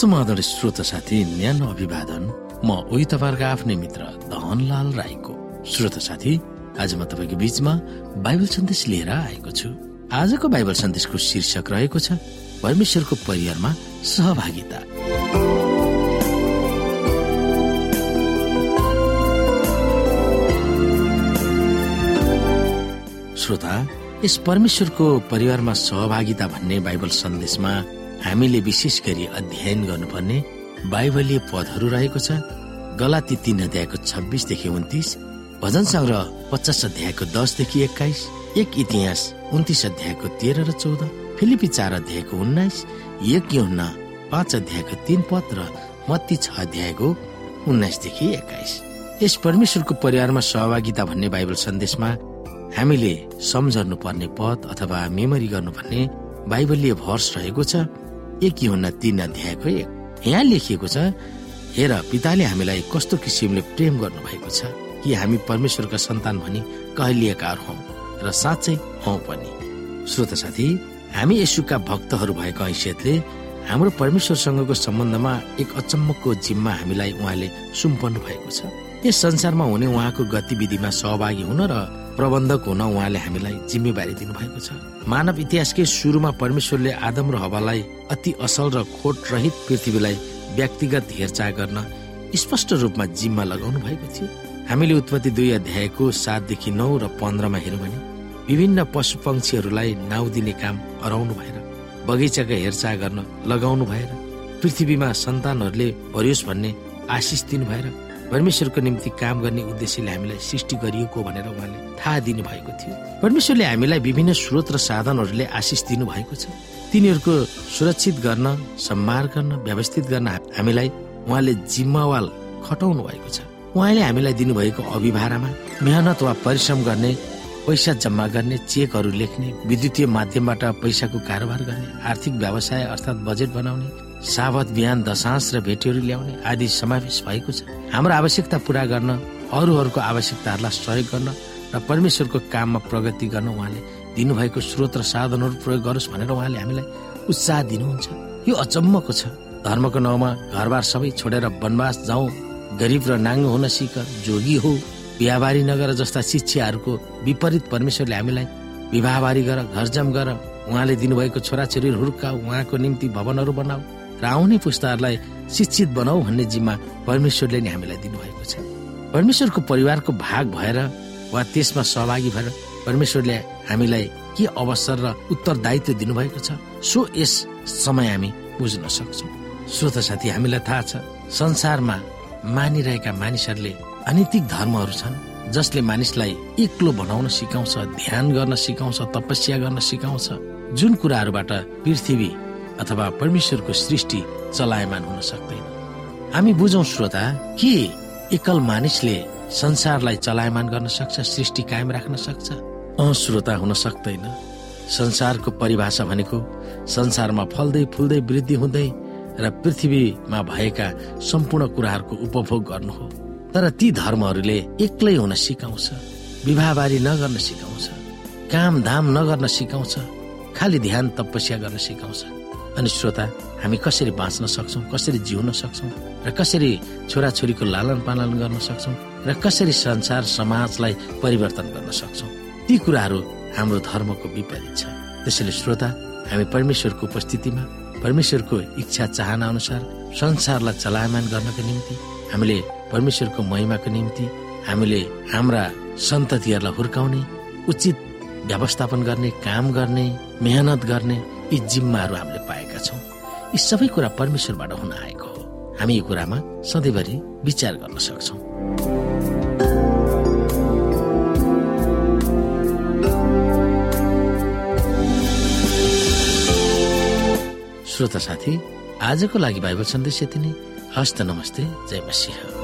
समाधान श्रोत साथी न्यानो अभिवादन म उही तपाईँहरूको आफ्नै मित्र धनलाल राईको। श्रोत साथी आज म तपाईँको बिचमा बाइबल सन्देश लिएर आएको छु। आजको बाइबल सन्देशको शीर्षक रहेको छ परमेश्वरको परिवारमा सहभागिता। श्रोता यस परमेश्वरको परिवारमा सहभागिता भन्ने बाइबल सन्देशमा हामीले विशेष गरी अध्ययन गर्नुपर्ने बाइबलीय पदहरू रहेको छ। गलाती तीन अध्यायको छब्बिसदेखि उन्तिस भजन सङ्ग्रह पचास अध्यायको दसदेखि एक्काइस एक इतिहास उन्तिस अध्यायको तेह्र र चौध फिलिपी चार अध्यायको उन्नाइस एक हुन्न पाँच अध्यायको तीन पद र मत्ती छ अध्यायको उन्नाइसदेखि एक्काइस। यस परमेश्वरको परिवारमा सहभागिता भन्ने बाइबल सन्देशमा हामीले सम्झनु पर्ने पद अथवा मेमोरी गर्नुपर्ने बाइबलीय भर्स रहेको छ। एक हुन्न तीन अध्यायको एक यहाँ लेखिएको छ हेर पिताले हामीलाई कस्तो किसिमले प्रेम गर्नु भएको छ कि हामी परमेश्वरका सन्तान भनी कहलिएका हौ र साँच्चै हौ पनि। श्रोत साथी हामी यसुका भक्तहरू भएको हैसियतले हाम्रो परमेश्वरसँगको सम्बन्धमा एक अचम्मको जिम्मा हामीलाई उहाँले सुम्पन्नु भएको छ। यस संसारमा हुने उहाँको गतिविधिमा सहभागी हुन र प्रबन्धक हुन उहाँले हामीलाई जिम्मेवारी दिनुभएको छ। मानव इतिहासकै सुरुमा परमेश्वरले आदम र हवालाई अति असल र खोट रहित पृथ्वीलाई व्यक्तिगत हेरचाह गर्न स्पष्ट रूपमा जिम्मा लगाउनु भएको थियो। हामीले उत्पत्ति दुई अध्यायको सातदेखि नौ र पन्ध्रमा हेर्यौँ भने विभिन्न पशु पक्षीहरूलाई नाउ दिने काम हराउनु भएर बगैँचाको हेरचाह गर्न लगाउनु भएर पृथ्वीमा सन्तानहरूले भरियोस् भन्ने आशिष दिनु भएर परमेश्वरको निम्ति काम गर्ने उद्देश्यले हामीलाई सृष्टि गरिएको भनेर उहाँले थाहा दिनु भएको थियो। परमेश्वरले हामीलाई विभिन्न स्रोत र साधनहरूले आशिष दिनु भएको छ। तिनीहरूको सुरक्षित गर्न सम्हार गर्न व्यवस्थित गर्न हामीलाई उहाँले जिम्मावाल खटाउनु भएको छ। उहाँले हामीलाई दिनुभएको अभिभारामा मेहनत वा परिश्रम गर्ने पैसा जम्मा गर्ने चेकहरू लेख्ने विद्युतीय माध्यमबाट पैसाको कारोबार गर्ने आर्थिक व्यवसाय अर्थात् बजेट बनाउने साबत बिहान दशांश र भेटीहरू ल्याउने आदि समावेश भएको छ। हाम्रो आवश्यकता पूरा गर्न अरूहरूको आवश्यकताहरूलाई सहयोग गर्न र परमेश्वरको काममा प्रगति गर्न उहाँले दिनुभएको स्रोत र साधनहरू प्रयोग गरोस् भनेर उहाँले हामीलाई उत्साह दिनुहुन्छ। यो अचम्मको छ। धर्मको नाउँमा घरबार सबै छोडेर वनवास जाउँ। गरिब र नाङ्गो हुन सिक जोगी हो। बिहाबारी नगर जस्ता शिक्षाहरूको विपरीत परमेश्वरले हामीलाई विवाहबारी गर घरजम गर। उहाँले दिनुभएको छोराछोरीहरू हुर्का उहाँको निम्ति भवनहरू बनाऊ। र आउने पुस्ताहरूलाई शिक्षित बनाऊ भन्ने जिम्मा परमेश्वरले नै हामीलाई दिनुभएको छ। परमेश्वरको परिवारको भाग भएर वा त्यसमा सहभागी भएर परमेश्वरले हामीलाई के अवसर र उत्तरदायित्व दिनुभएको छ सो यस समय हामी बुझ्न सक्छौँ। श्रोत साथी हामीलाई थाहा छ संसारमा मानिरहेका मानिसहरूले अनैतिक धर्महरू छन् जसले मानिसलाई एक्लो बनाउन सिकाउँछ ध्यान गर्न सिकाउँछ तपस्या गर्न सिकाउँछ। जुन कुराहरूबाट पृथ्वी अथवा परमेश्वरको सृष्टि चलायमान हुन सक्दैन। हामी बुझौँ श्रोता के एकल मानिसले संसारलाई चलायमान गर्न सक्छ सृष्टि कायम राख्न सक्छ? अ श्रोता हुन सक्दैन। संसारको परिभाषा भनेको संसारमा फल्दै फुल्दै वृद्धि हुँदै र पृथ्वीमा भएका सम्पूर्ण कुराहरूको उपभोग गर्नु हो। तर ती धर्महरूले एक्लै हुन सिकाउँछ विवाहबारी नगर्न सिकाउँछ काम धाम नगर्न सिकाउँछ खालि ध्यान तपस्या गर्न सिकाउँछ। अनि श्रोता हामी कसरी बाँच्न सक्छौँ कसरी जिउन सक्छौँ र कसरी छोराछोरीको लालन पालन गर्न सक्छौँ र कसरी संसार समाजलाई परिवर्तन गर्न सक्छौँ ती कुराहरू हाम्रो धर्मको विपरीत छ। त्यसैले श्रोता हामी परमेश्वरको उपस्थितिमा परमेश्वरको इच्छा चाहना अनुसार संसारलाई चलायमान गर्नको निम्ति हामीले परमेश्वरको महिमाको निम्ति हामीले हाम्रा सन्ततिहरूलाई हुर्काउने उचित व्यवस्थापन गर्ने काम गर्ने मेहनत गर्ने यी जिम्माहरू हामीले पाएका छौँ। यी सबै कुरा परमेश्वरबाट हुन आएको हो। हामी यो कुरामा सधैँभरि विचार गर्न सक्छौँ। श्रोता साथी आजको लागि बाइबल सन्देश यति नै। हस्त नमस्ते जय मसिंह।